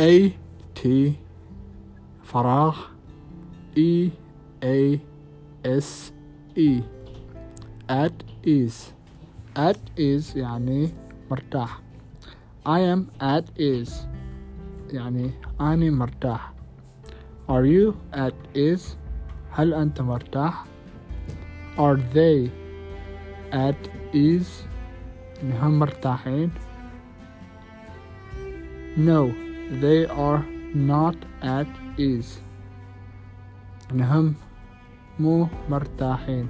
A T فراغ E A S E at ease at ease يعني مرتاح I am at ease يعني أنا مرتاح Are you at ease هل أنت مرتاح Are they at ease يعني هم مرتاحين No they are not at ease يعني هم مو مرتاحين